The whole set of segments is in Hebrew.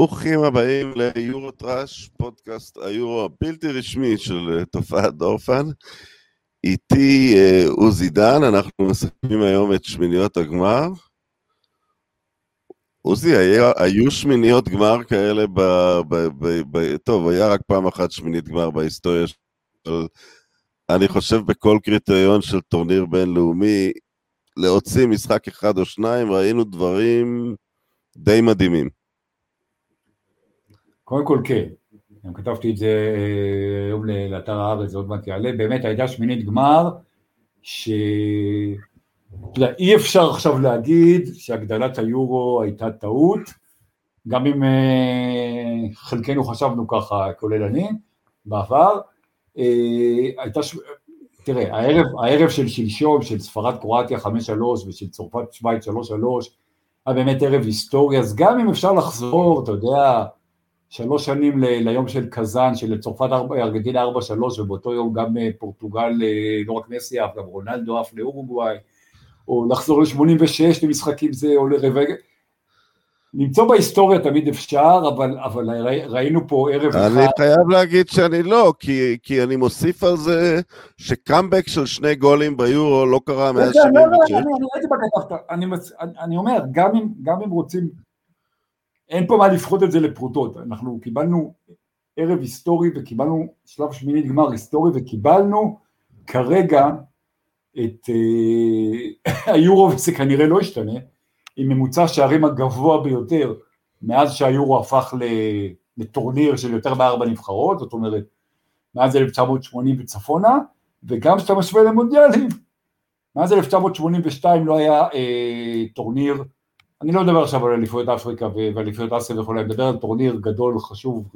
ברוכים הבאים ליורו טראש, פודקאסט היורו הבלתי רשמי של אה, תופעת דורפן. איתי אה, עוזי דן, אנחנו מסכמים היום את שמיניות הגמר. עוזי, היו שמיניות גמר כאלה ב, ב, ב, ב... טוב, היה רק פעם אחת שמינית גמר בהיסטוריה של... אני חושב בכל קריטריון של טורניר בינלאומי, להוציא משחק אחד או שניים, ראינו דברים די מדהימים. קודם כל כן, גם כתבתי את זה אה, היום לאתר הארץ, זה עוד מעט יעלה, באמת הייתה שמינית גמר, ש... אתה יודע, אי אפשר עכשיו להגיד שהגדלת היורו הייתה טעות, גם אם uh, חלקנו חשבנו ככה, כולל אני, בעבר, uh, הייתה, ש... תראה, הערב, הערב של שלשום, של ספרד קרואטיה 5-3 ושל צרפת שווייץ 3-3, היה באמת ערב היסטורי, אז גם אם אפשר לחזור, אתה יודע, שלוש שנים ל, ליום של קזאן, שלצרפת ארגנטינה 4-3, ובאותו יום גם אה, פורטוגל, לא רק מסי אף, גם רונלדו עף לאורוגוואי, או לחזור ל-86 למשחקים זה, או לרבע... למצוא בהיסטוריה תמיד אפשר, אבל, אבל ראינו פה ערב אחד... אני חייב להגיד שאני לא, כי, כי אני מוסיף על זה שקאמבק של שני גולים ביורו לא קרה מאז 76. לא, לא, אני ראיתי בכתבת, אני אומר, גם אם, גם אם רוצים, אין פה מה לפחות את זה לפרוטות, אנחנו קיבלנו ערב היסטורי וקיבלנו שלב שמינית גמר היסטורי וקיבלנו כרגע את אה, היורו, וזה כנראה לא ישתנה, עם ממוצע השערים הגבוה ביותר מאז שהיורו הפך לטורניר של יותר מארבע נבחרות, זאת אומרת, מאז 1980 וצפונה, וגם כשאתה משווה למונדיאלים, מאז 1982 לא היה אה, טורניר, אני לא מדבר עכשיו על אליפויות אפריקה ואליפויות אסיה וכולי, אני מדבר על טורניר גדול, חשוב,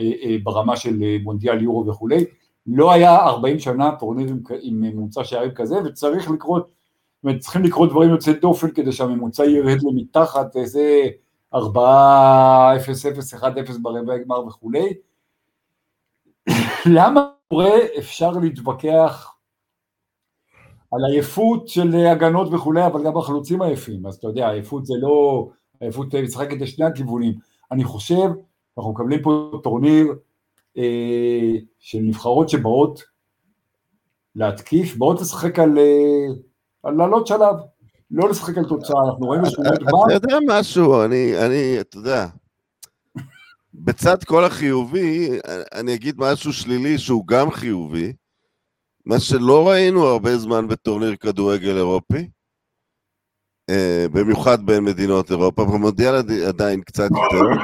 אה, אה, ברמה של אה, מונדיאל יורו וכולי, לא היה 40 שנה טורניר עם, עם ממוצע שערים כזה, וצריך לקרות, זאת אומרת, צריכים לקרות דברים יוצאי דופן כדי שהממוצע ירד לו מתחת איזה 4, 0, 0, 1, 0 ברבע הגמר וכולי. למה קורה אפשר להתווכח על עייפות של הגנות וכולי, אבל גם החלוצים עייפים, אז אתה יודע, עייפות זה לא, עייפות משחקת לשני הכיוונים. אני חושב, אנחנו מקבלים פה טורניר אה, של נבחרות שבאות להתקיף, באות לשחק על, אה, על לעלות שלב, לא לשחק על תוצאה, אנחנו רואים בשכונות גמר. אתה יודע משהו, אני, אני, אתה יודע, בצד כל החיובי, אני אגיד משהו שלילי שהוא גם חיובי, מה שלא ראינו הרבה זמן בטורניר כדורגל אירופי, אה, במיוחד בין מדינות אירופה, במונדיאל עדיין קצת יותר,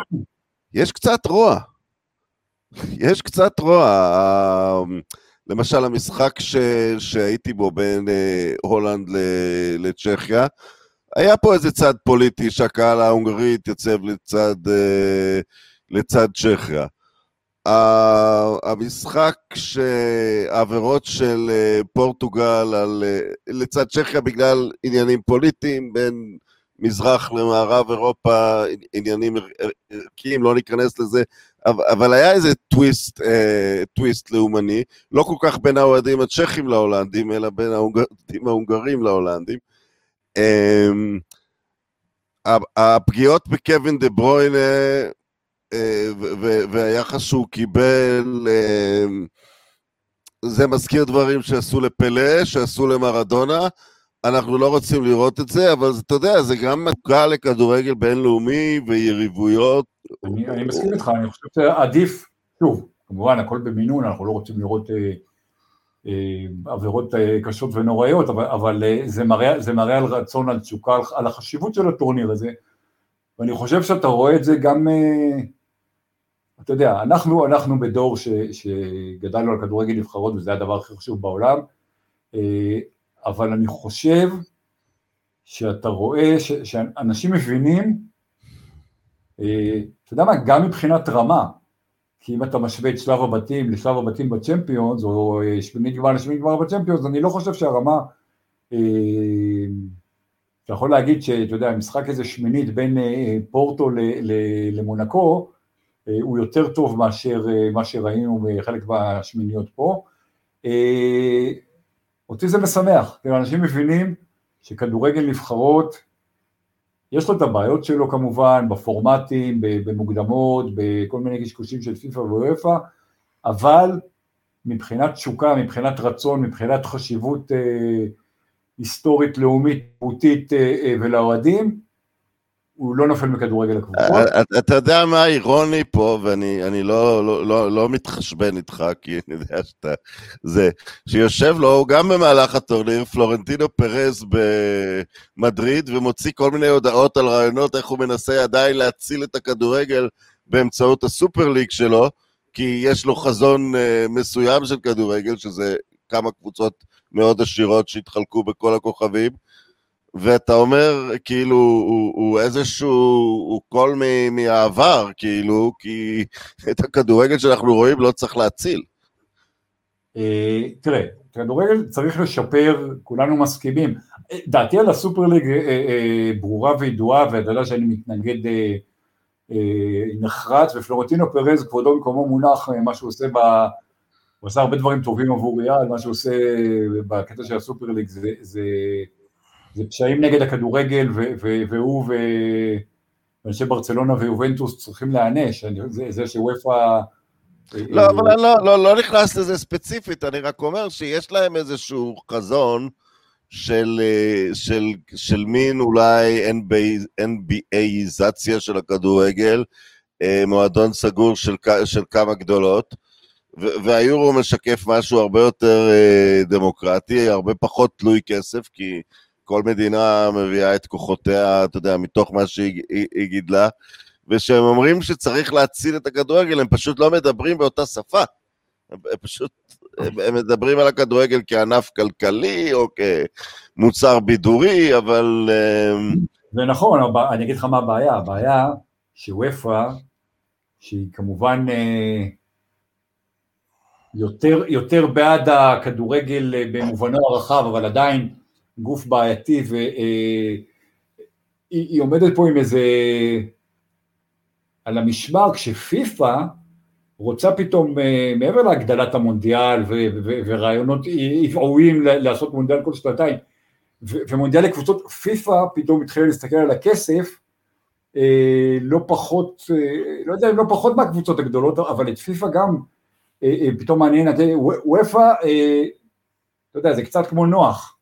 יש קצת רוע. יש קצת רוע. למשל, המשחק ש... שהייתי בו בין אה, הולנד. לצ'כיה, היה פה איזה צד פוליטי שהקהל ההונגרי התייצב לצד, אה, לצד צ'כיה. המשחק שהעבירות של אה, פורטוגל על, אה, לצד צ'כיה בגלל עניינים פוליטיים בין מזרח למערב אירופה, עניינים ערכיים, לא ניכנס לזה, אבל היה איזה טוויסט, אה, טוויסט לאומני, לא כל כך בין האוהדים הצ'כים להולנדים, אלא בין האוהדים ההונגרים להולנדים. אה, הפגיעות בקווין דה ברוינה והיחס שהוא קיבל, אה, זה מזכיר דברים שעשו לפלא, שעשו למרדונה, אנחנו לא רוצים לראות את זה, אבל אתה יודע, זה גם מכה לכדורגל בינלאומי ויריבויות. אני, אני מסכים איתך, אני חושב שעדיף, שוב, כמובן הכל במינון, אנחנו לא רוצים לראות אה, אה, עבירות אה, קשות ונוראיות, אבל, אבל אה, זה, מראה, זה מראה על רצון, על תשוקה, על, על החשיבות של הטורניר הזה, ואני חושב שאתה רואה את זה גם, אה, אתה יודע, אנחנו, אנחנו בדור ש, שגדלנו על כדורגל נבחרות וזה הדבר הכי חשוב בעולם, אה, אבל אני חושב שאתה רואה ש, שאנשים מבינים, אה, אתה יודע מה, גם מבחינת רמה, כי אם אתה משווה את שלב הבתים לשלב הבתים בצ'מפיונס, או אה, שמינית גמר לשמינית גמר בצ'מפיונס, אני לא חושב שהרמה, אתה יכול להגיד שאתה יודע, משחק איזה שמינית בין פורטו למונקו, הוא יותר טוב מאשר מה שראינו בחלק מהשמיניות פה. אותי זה משמח, כאילו אנשים מבינים שכדורגל נבחרות יש לו את הבעיות שלו כמובן, בפורמטים, במוקדמות, בכל מיני קשקושים של פיפ"א ואופה, אבל מבחינת תשוקה, מבחינת רצון, מבחינת חשיבות אה, היסטורית, לאומית, אה, אה, ולאוהדים, הוא לא נופל מכדורגל הקבוצות. אה, אתה יודע מה אירוני פה, ואני לא, לא, לא, לא מתחשבן איתך, כי אני יודע שאתה... זה, שיושב לו גם במהלך הטורניר, פלורנטינו פרז במדריד, ומוציא כל מיני הודעות על רעיונות איך הוא מנסה עדיין להציל את הכדורגל באמצעות הסופר ליג שלו, כי יש לו חזון מסוים של כדורגל, שזה כמה קבוצות מאוד עשירות שהתחלקו בכל הכוכבים. ואתה אומר, כאילו, הוא, הוא איזשהו, הוא קול מהעבר, כאילו, כי את הכדורגל שאנחנו רואים לא צריך להציל. אה, תראה, כדורגל צריך לשפר, כולנו מסכימים. דעתי על הסופר ליג אה, אה, ברורה וידועה, ואתה יודע שאני מתנגד נחרץ, ופלורנטינו פרז, כבודו במקומו מונח, מה שהוא עושה ב... הוא עושה הרבה דברים טובים עבור ריאל, מה שהוא עושה בקטע של הסופר ליג זה, זה זה פשעים נגד הכדורגל, והוא ואנשי ברצלונה ויובנטוס צריכים להיענש, זה, זה שוופא... לא, אה, אבל אני לא, לא, לא נכנס לזה ספציפית, אני רק אומר שיש להם איזשהו חזון של, אה, של, של מין אולי NBAיזציה של הכדורגל, אה, מועדון סגור של, של כמה גדולות, והיורו משקף משהו הרבה יותר דמוקרטי, הרבה פחות תלוי כסף, כי כל מדינה מביאה את כוחותיה, אתה יודע, מתוך מה שהיא גידלה, וכשהם אומרים שצריך להציל את הכדורגל, הם פשוט לא מדברים באותה שפה. הם, פשוט, הם, הם מדברים על הכדורגל כענף כלכלי או כמוצר בידורי, אבל... אמ, זה נכון, אני אגיד לך מה הבעיה, הבעיה שוופא, שהיא כמובן אה, יותר, יותר בעד הכדורגל אה, במובנו הרחב, אבל עדיין גוף בעייתי, והיא אה, עומדת פה עם איזה... על המשמר, כשפיפ"א רוצה פתאום, אה, מעבר להגדלת המונדיאל ורעיונות ראויים לעשות מונדיאל כל שנתיים, ומונדיאל לקבוצות, פיפ"א פתאום התחילה להסתכל על הכסף, אה, לא פחות, לא יודע אם לא פחות מהקבוצות הגדולות, אבל את פיפ"א גם פתאום מעניין, וופ"א, אתה יודע, זה קצת כמו נוח,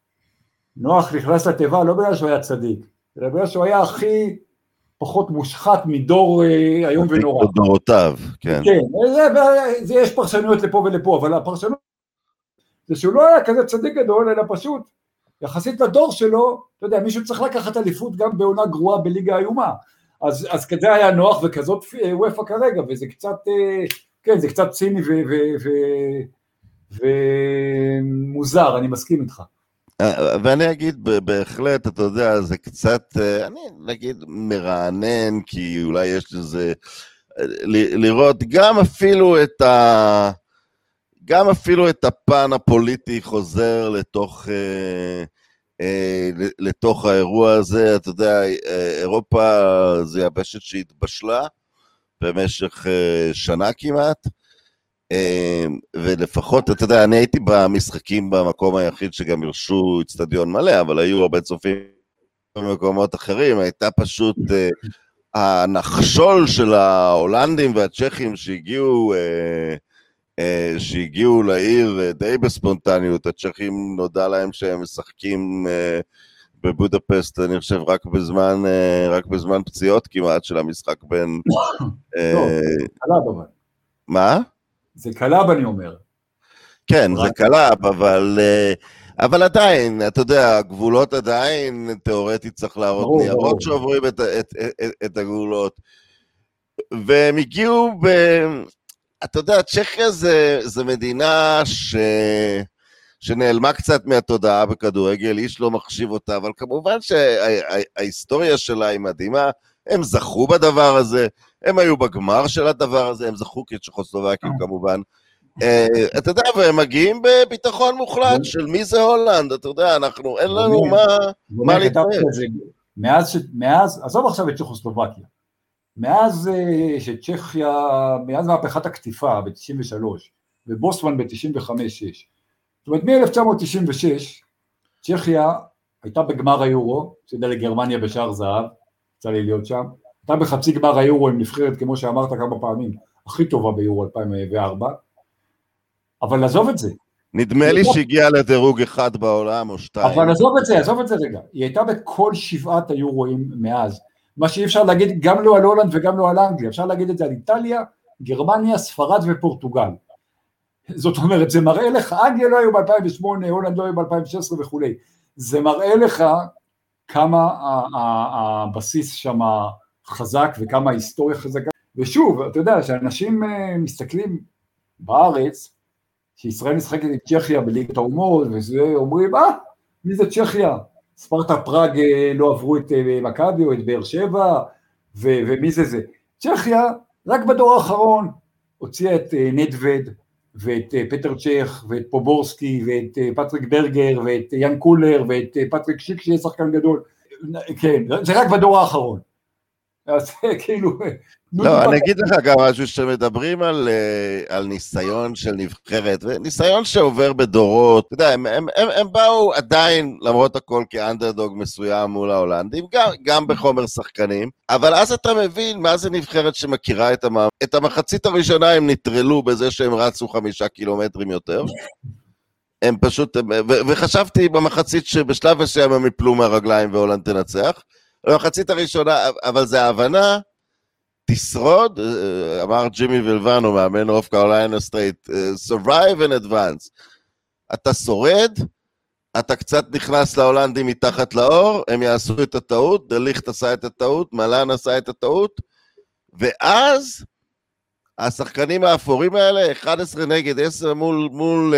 נוח נכנס לתיבה לא בגלל שהוא היה צדיק, אלא בגלל שהוא היה הכי פחות מושחת מדור אה, איום ונורא. דורותיו, כן. כן, זה, זה, יש פרשנויות לפה ולפה, אבל הפרשנות זה שהוא לא היה כזה צדיק גדול, אלא פשוט, יחסית לדור שלו, אתה יודע, מישהו צריך לקחת אליפות גם בעונה גרועה בליגה איומה. אז, אז כזה היה נוח וכזאת אה, וופא כרגע, וזה קצת, אה, כן, זה קצת ציני ומוזר, אני מסכים איתך. ואני אגיד בהחלט, אתה יודע, זה קצת, אה, אני נגיד מרענן, כי אולי יש אה, לראות גם אפילו את ה... גם אפילו את הפן הפוליטי חוזר לתוך, אה, אה, לתוך האירוע הזה. אתה יודע, אה, אירופה זה יבשת שהתבשלה במשך אה, שנה כמעט. אמ, ולפחות, אתה יודע, אני הייתי במשחקים במקום היחיד שגם הרשו אצטדיון מלא, אבל היו הרבה צופים במקומות אחרים, הייתה פשוט uh, הנחשול של ההולנדים והצ'כים שהגיעו, uh, uh, שהגיעו לעיר די בספונטניות, הצ'כים נודע להם שהם משחקים בבודפסט, אני חושב, רק בזמן, רק בזמן פציעות כמעט של המשחק בין... לא, מה? זה קרוב אני אומר. כן, זה קרוב, אבל, אה, אבל עדיין, אתה יודע, הגבולות עדיין, תאורטית צריך להראות ניירות שעוברים את, את, את, את הגבולות. והם הגיעו ב... אתה יודע, צ'כיה זה, זה מדינה ש... שנעלמה קצת מהתודעה בכדורגל, איש לא מחשיב אותה, אבל כמובן שההיסטוריה שלה היא מדהימה, הם זכו בדבר הזה, הם היו בגמר של הדבר הזה, הם זכו כצ'כוסלובקים אה. כמובן. אה, אתה יודע, והם מגיעים בביטחון מוחלט של מי זה הולנד, אתה יודע, אנחנו, אין לנו מה להתנהל. מאז, מאז, עזוב עכשיו את צ'כוסלובקיה, מאז אה, שצ'כיה, מאז מהפכת הקטיפה ב-93 ובוסמן ב-95-6, זאת אומרת מ-1996 צ'כיה הייתה בגמר היורו, הפסידה לגרמניה בשער זהב, יצא לי להיות שם. אתה בחצי גמר היורו עם נבחרת, כמו שאמרת כמה פעמים, הכי טובה ביורו 2004, אבל עזוב את זה. נדמה לי שהגיע לדירוג אחד בעולם או שתיים. אבל עזוב את זה, עזוב את זה רגע. היא הייתה בכל שבעת היורואים מאז. מה שאי אפשר להגיד גם לא על הולנד וגם לא על אנגליה, אפשר להגיד את זה על איטליה, גרמניה, ספרד ופורטוגל. זאת אומרת, זה מראה לך, אנגליה לא היו ב-2008, הולנד לא היו ב-2016 וכולי. זה מראה לך כמה הבסיס שם חזק וכמה ההיסטוריה חזקה. ושוב, אתה יודע, כשאנשים אה, מסתכלים בארץ, שישראל משחקת עם צ'כיה בליגת האומות, וזה אומרים, אה, מי זה צ'כיה? ספרטה פראג אה, לא עברו את אה, מכבי או את באר שבע, ו- ומי זה זה? צ'כיה, רק בדור האחרון, הוציאה את נדבד, ואת פטר צ'ך, ואת פובורסקי, ואת פטריק ברגר, ואת יאן קולר, ואת פטריק שיק, שיהיה שחקן גדול. כן, זה רק בדור האחרון. אז כאילו... לא, אני אגיד לך גם משהו שמדברים על, אה, על ניסיון של נבחרת, וניסיון שעובר בדורות, אתה יודע, הם, הם, הם, הם באו עדיין, למרות הכל, כאנדרדוג מסוים מול ההולנדים, גם, גם בחומר שחקנים, אבל אז אתה מבין מה זה נבחרת שמכירה את, המ... את המחצית הראשונה, הם נטרלו בזה שהם רצו חמישה קילומטרים יותר. הם פשוט, ו, וחשבתי במחצית שבשלב מסוים הם יפלו מהרגליים והולנד תנצח. במחצית הראשונה, אבל זה ההבנה, תשרוד, אה, אמר ג'ימי ולבאנו, מאמן נורת' קרוליינה סטייט, survive and advance. אתה שורד, אתה קצת נכנס להולנדים מתחת לעור, הם יעשו את הטעות, דה ליכט עשה את הטעות, מאלן עשה את הטעות, ואז השחקנים האפורים האלה, 11 נגד 10 מול, מול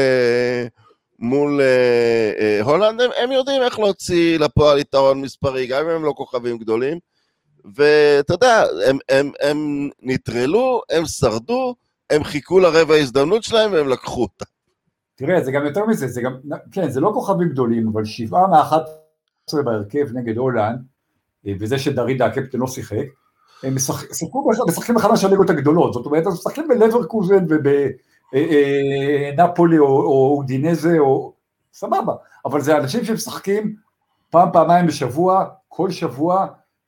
מול אה, אה, הולנד, הם יודעים איך להוציא לפועל יתרון מספרי, גם אם הם לא כוכבים גדולים. ואתה יודע, הם, הם, הם נטרלו, הם שרדו, הם חיכו לרבע ההזדמנות שלהם והם לקחו אותה. תראה, זה גם יותר מזה, זה גם, כן, זה לא כוכבים גדולים, אבל שבעה מאחת עשרה בהרכב נגד הולנד, אה, וזה שדרידה הקפטן לא שיחק, הם משחקו, משחקים בחמש הליגות הגדולות, זאת אומרת, הם משחקים בלברקוזן וב... אה, אה, או אודינזה או... סבבה, אבל זה אנשים שמשחקים פעם, פעמיים בשבוע, כל שבוע,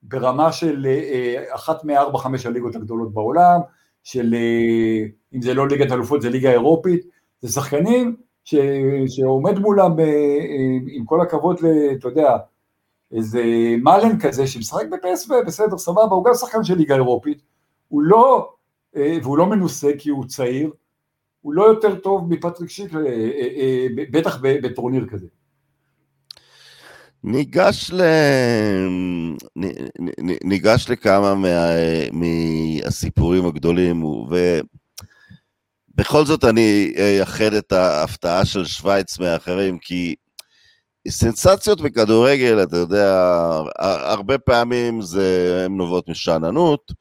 ברמה של אה, אחת מארבע, חמש הליגות הגדולות בעולם, של אם זה לא ליגת אלופות זה ליגה אירופית, זה שחקנים ש, שעומד מולם, עם כל הכבוד, אתה יודע, איזה מאלן כזה שמשחק בפסו, בסדר, סבבה, הוא גם שחקן של ליגה אירופית, הוא לא, והוא לא מנוסה כי הוא צעיר, הוא לא יותר טוב מפטריק שיק, אה, אה, אה, בטח בטורניר כזה. ניגש, ל... ניגש לכמה מה... מהסיפורים הגדולים, ובכל זאת אני אייחד את ההפתעה של שווייץ מאחרים, כי סנסציות בכדורגל, אתה יודע, הרבה פעמים זה, הן נובעות משאננות,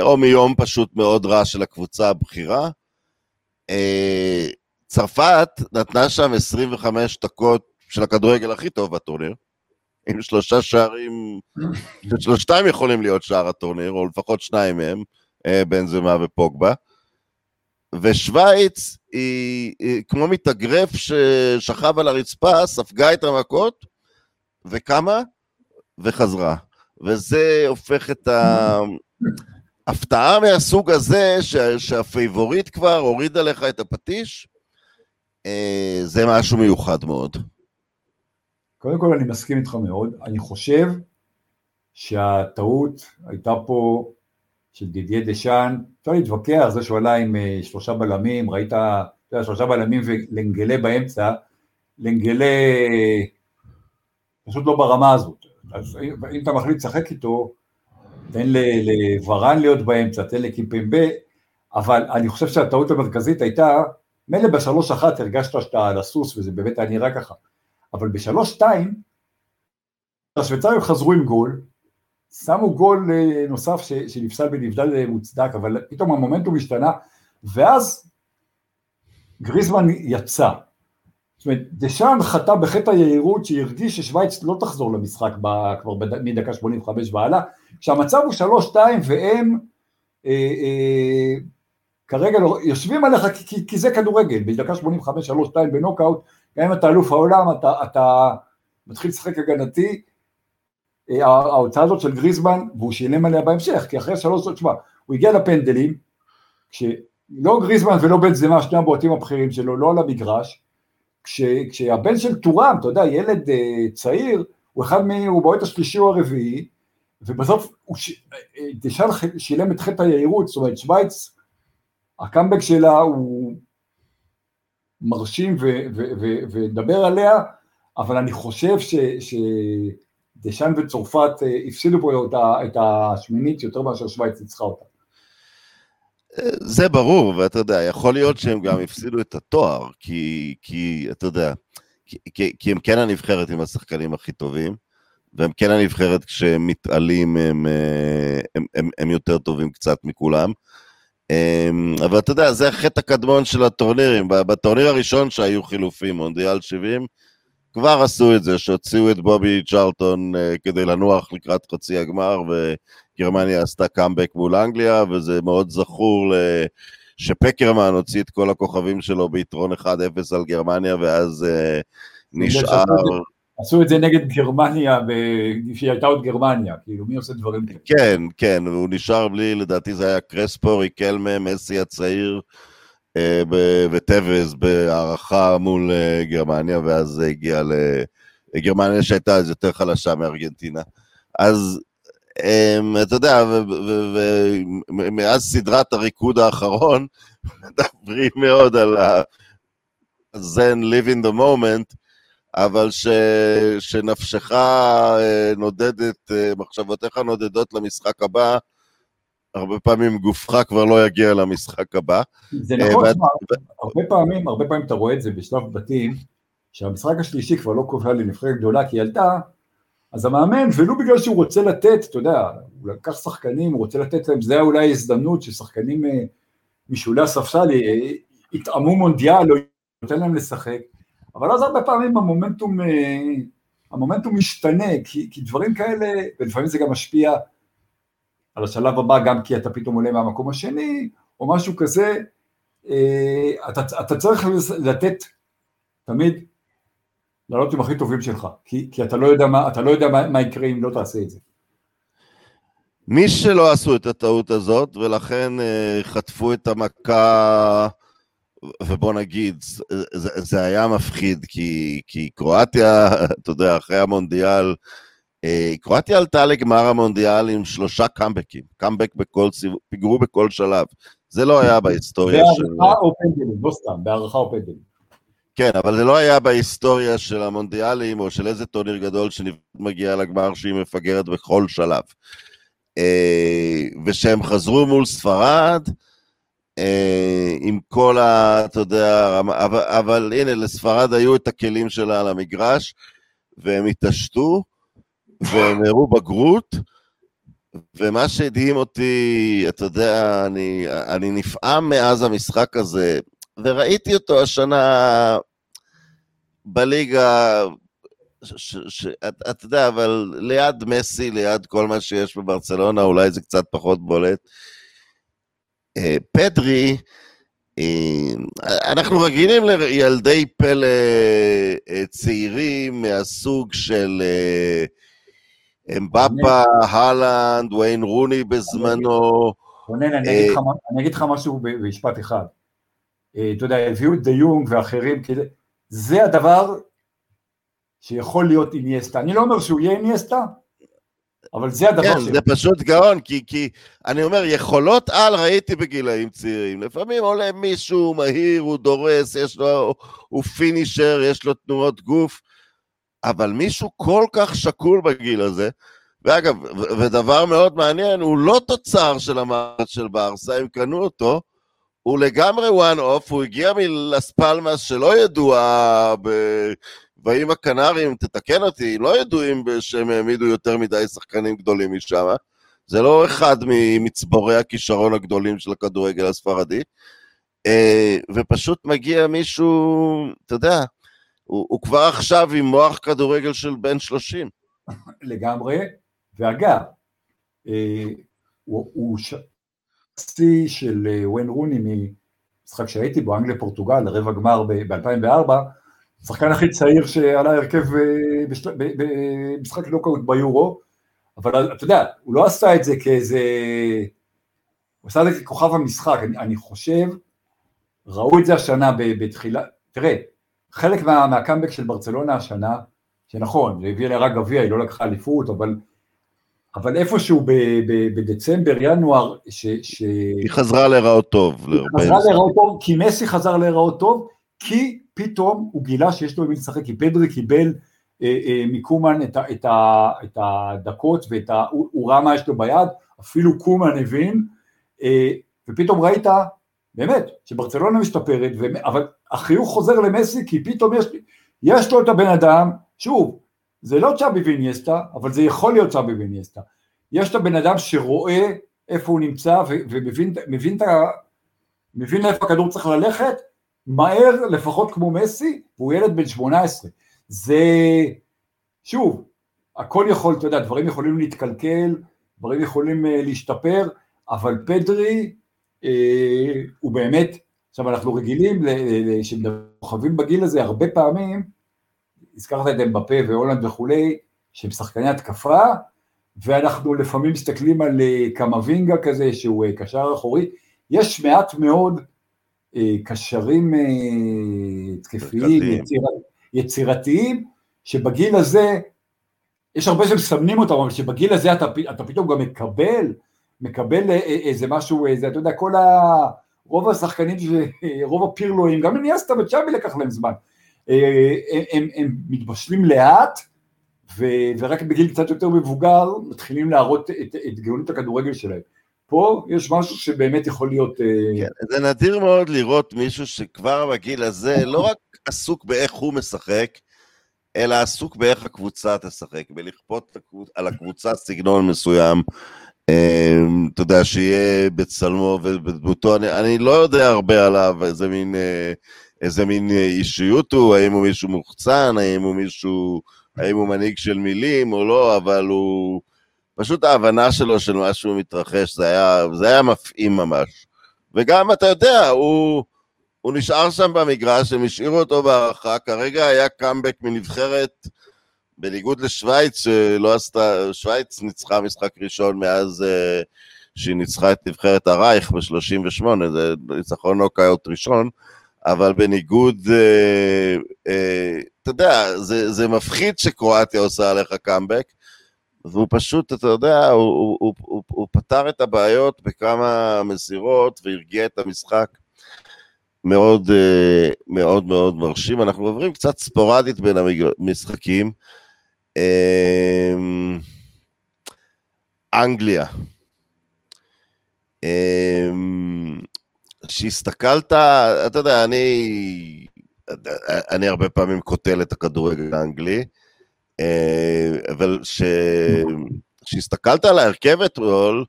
או מיום פשוט מאוד רע של הקבוצה הבכירה, אה, צרפת נתנה שם 25 דקות של הכדורגל הכי טוב בטורניר, עם שלושה שערים, ששלושתם יכולים להיות שער הטורניר, או לפחות שניים מהם, אה, בנזמה ופוגבה. ושווייץ היא, היא כמו מתאגרף ששכב על הרצפה, ספגה את המכות, וקמה, וחזרה. וזה הופך את ה... הפתעה מהסוג הזה, שה, שהפייבוריט כבר הורידה לך את הפטיש, אה, זה משהו מיוחד מאוד. קודם כל אני מסכים איתך מאוד, אני חושב שהטעות הייתה פה של דידיה דשאן, אפשר להתווכח, זה שהוא עלה עם אה, שלושה בלמים, ראית, אתה יודע, שלושה בלמים ולנגלה באמצע, לנגלה פשוט לא ברמה הזאת, אז אם אתה מחליט לשחק איתו, תן לוורן להיות באמצע, תן לקימפמבה, אבל אני חושב שהטעות המרכזית הייתה, מילא בשלוש אחת הרגשת שאתה על הסוס וזה באמת היה נראה ככה, אבל בשלוש שתיים, השוויצרים חזרו עם גול, שמו גול אה, נוסף שנפסל בנבדל אה, מוצדק, אבל פתאום המומנטום השתנה, ואז גריזמן יצא. זאת אומרת, דשאן חטא בחטא היהירות שהרגיש ששוויץ לא תחזור למשחק כבר מדקה 85 והלאה, כשהמצב הוא 3-2 והם אה, אה, כרגע לא, יושבים עליך כי, כי, כי זה כדורגל, בדקה 85 3-2 בנוקאוט, גם אם אתה אלוף העולם, אתה, אתה מתחיל לשחק הגנתי, ההוצאה הזאת של גריזמן, והוא שילם עליה בהמשך, כי אחרי שלוש שעות, שמע, הוא הגיע לפנדלים, כשלא גריזמן ולא בן זמה, שני הבועטים הבכירים שלו, לא על המגרש, כש, כשהבן של טורם, אתה יודע, ילד uh, צעיר, הוא אחד מ... הוא בועט השלישי או הרביעי, ובסוף הוא ש... דשאן שילם את חטא היהירות, זאת אומרת שווייץ, הקאמבק שלה הוא מרשים ונדבר עליה, אבל אני חושב. שדשאן וצרפת אה, הפסידו פה את השמינית יותר מאשר שווייץ ניצחה אותה. זה ברור, ואתה יודע, יכול להיות שהם גם הפסידו את התואר, כי, כי אתה יודע, כי, כי הם כן הנבחרת עם השחקנים הכי טובים, והם כן הנבחרת כשהם מתעלים, הם, אה, הם, הם, הם יותר טובים קצת מכולם. אמ, אבל אתה יודע, זה החטא הקדמון של הטורנירים. בטורניר הראשון שהיו חילופים, מונדיאל 70, כבר עשו את זה, שהוציאו את בובי צ'רלטון uh, כדי לנוח לקראת חצי הגמר, וגרמניה עשתה קאמבק מול אנגליה, וזה מאוד זכור. שפקרמן הוציא את כל הכוכבים שלו ביתרון 1-0 על גרמניה, ואז uh, נשאר... עשו את זה נגד גרמניה, כשהיא הייתה עוד גרמניה, כאילו מי עושה דברים כאלה? כן, כן, והוא נשאר בלי, לדעתי זה היה קרספו, ריקלמה, מסי הצעיר, אה, וטוויז בהערכה מול אה, גרמניה, ואז זה הגיע לגרמניה שהייתה אז יותר חלשה מארגנטינה. אז אמ, אתה יודע, ומאז סדרת הריקוד האחרון, מדברים מאוד על ה-Zen live in the moment, אבל ש, שנפשך אה, נודדת, מחשבותיך נודדות למשחק הבא, הרבה פעמים גופך כבר לא יגיע למשחק הבא. זה נכון, ואת... הרבה פעמים, הרבה פעמים אתה רואה את זה בשלב בתים, שהמשחק השלישי כבר לא קובע לנבחרת גדולה כי היא עלתה, אז המאמן, ולו בגלל שהוא רוצה לתת, אתה יודע, הוא לקח שחקנים, הוא רוצה לתת להם, זה אולי הזדמנות ששחקנים אה, משולי הספסל אה, יטעמו מונדיאל, או ייתן להם לשחק, אבל אז הרבה פעמים המומנטום, המומנטום משתנה, כי, כי דברים כאלה, ולפעמים זה גם משפיע על השלב הבא גם כי אתה פתאום עולה מהמקום השני, או משהו כזה, אה, אתה, אתה צריך לתת תמיד לעלות עם הכי טובים שלך, כי, כי אתה לא יודע, מה, אתה לא יודע מה, מה יקרה אם לא תעשה את זה. מי שלא עשו את הטעות הזאת, ולכן אה, חטפו את המכה, ובוא נגיד, זה, זה היה מפחיד, כי, כי קרואטיה, אתה יודע, אחרי המונדיאל, אה, קרואטיה עלתה לגמר המונדיאל עם שלושה קאמבקים, קאמבק בכל סיבוב, פיגרו בכל שלב. זה לא היה בהיסטוריה של... בהערכה או פנדלים, לא סתם, בהערכה או פנדלים. כן, אבל זה לא היה בהיסטוריה של המונדיאלים, או של איזה טורניר גדול שמגיע לגמר שהיא מפגרת בכל שלב. אה, ושהם חזרו מול ספרד, עם כל ה... אתה יודע, אבל, אבל הנה, לספרד היו את הכלים שלה על המגרש, והם התעשתו, והם הראו בגרות, ומה שהדהים אותי, אתה יודע, אני, אני נפעם מאז המשחק הזה, וראיתי אותו השנה בליגה, אתה יודע, אבל ליד מסי, ליד כל מה שיש בברצלונה, אולי זה קצת פחות בולט. אה, פדרי, אה, אנחנו רגילים לילדי פלא אה, צעירים מהסוג של אמבפה, הלנד, ויין רוני בזמנו. רונן, אני אגיד לך משהו במשפט אחד. אתה יודע, הביאו את דה יונג ואחרים, זה הדבר שיכול להיות איניאסטה. אני לא אומר שהוא יהיה איניאסטה, אבל זה הדבר כן, ש... זה פשוט גאון, כי, כי אני אומר, יכולות על ראיתי בגילאים צעירים. לפעמים עולה מישהו מהיר, הוא דורס, יש לו, הוא פינישר, יש לו תנועות גוף, אבל מישהו כל כך שקול בגיל הזה, ואגב, ודבר מאוד מעניין, הוא לא תוצר של המערכת של ברסה, הם קנו אותו, הוא לגמרי one off, הוא הגיע מלס פלמאס שלא ידועה. והאם הקנרים, תתקן אותי, לא ידועים שהם העמידו יותר מדי שחקנים גדולים משם. זה לא אחד ממצבורי הכישרון הגדולים של הכדורגל הספרדי. אה, ופשוט מגיע מישהו, אתה יודע, הוא, הוא כבר עכשיו עם מוח כדורגל של בן 30. לגמרי, ואגב, אה, הוא, שיא של אה, ווין רוני ממשחק שהייתי בו, אנגליה פורטוגל, רבע גמר ב-2004, השחקן הכי צעיר שעלה הרכב אה, במשחק נוקאוט ביורו, אבל אתה יודע, הוא לא עשה את זה כאיזה... הוא עשה את זה ככוכב המשחק, אני, אני חושב, ראו את זה השנה בתחילה, תראה, חלק מה, מהקאמבק של ברצלונה השנה, שנכון, זה הביא אליה רק גביע, היא לא לקחה אליפות, אבל, אבל איפשהו ב, ב, בדצמבר, ינואר, ש, ש... היא חזרה להיראות טוב. היא חזרה להיראות טוב, כי מסי חזר להיראות טוב, כי פתאום הוא גילה שיש לו עם מי לשחק, כי פדרי קיבל אה, אה, מקומן את, את, ה, את הדקות, ואת ה, הוא, הוא ראה מה יש לו ביד, אפילו קומן הבין, אה, ופתאום ראית, באמת, שברצלונה משתפרת, ו, אבל החיוך חוזר למסי, כי פתאום יש, יש לו את הבן אדם, שוב, זה לא צ'אבי ויניאסטה, אבל זה יכול להיות צ'אבי ויניאסטה. יש את הבן אדם שרואה איפה הוא נמצא ומבין מבין, מבין לאיפה הכדור צריך ללכת, מהר לפחות כמו מסי, והוא ילד בן 18. זה, שוב, הכל יכול, אתה יודע, דברים יכולים להתקלקל, דברים יכולים uh, להשתפר, אבל פדרי אה, הוא באמת, עכשיו אנחנו רגילים, כשמדברים בגיל הזה הרבה פעמים, הזכרת את אמבפה והולנד וכולי, שהם שחקני התקפה, ואנחנו לפעמים מסתכלים על אה, קמבינגה כזה, שהוא קשר אחורי, יש מעט מאוד קשרים תקפיים, יציר, יצירתיים, שבגיל הזה, יש הרבה שמסמנים אותם, אבל שבגיל הזה אתה, אתה פתאום גם מקבל, מקבל איזה משהו, איזה, אתה יודע, כל ה... רוב השחקנים, רוב הפירלואים, גם אניאסטה וצ'אבי לקח להם זמן, אה, הם, הם, הם מתבשלים לאט, ו, ורק בגיל קצת יותר מבוגר מתחילים להראות את, את גאונות הכדורגל שלהם. פה יש משהו שבאמת יכול להיות... אה, כן, זה נדיר מאוד לראות מישהו שכבר בגיל הזה לא רק עסוק באיך הוא משחק, אלא עסוק באיך הקבוצה תשחק, בלכפות על הקבוצה סגנון מסוים. אה, אתה יודע, שיהיה בצלמו ובדמותו, אני, אני לא יודע הרבה עליו, איזה מין איזה מין אה, אישיות הוא, האם הוא מישהו מוחצן, האם הוא מישהו, האם הוא מנהיג של מילים או לא, אבל הוא... פשוט ההבנה שלו של מה שהוא מתרחש, זה היה, זה היה מפעים ממש. וגם, אתה יודע, הוא, הוא נשאר שם במגרש, הם השאירו אותו בהערכה, כרגע היה קאמבק מנבחרת, בניגוד לשוויץ, שלא עשתה, שוויץ ניצחה משחק ראשון מאז uh, שהיא ניצחה את נבחרת הרייך ב-38, זה ניצחון נוקאוט ראשון, אבל בניגוד, אה, אה, אתה יודע, זה, זה מפחיד שקרואטיה עושה עליך קאמבק, והוא פשוט, אתה יודע, הוא, הוא, הוא, הוא, הוא פתר את הבעיות בכמה מסירות והרגיע את המשחק. מאוד אה, מאוד מאוד מרשים. אנחנו עוברים קצת ספורדית בין המשחקים. אה, אנגליה. אה, כשהסתכלת, אתה יודע, אני, אני הרבה פעמים קוטל את הכדורגל האנגלי, אבל כשהסתכלת על ההרכב אתמול,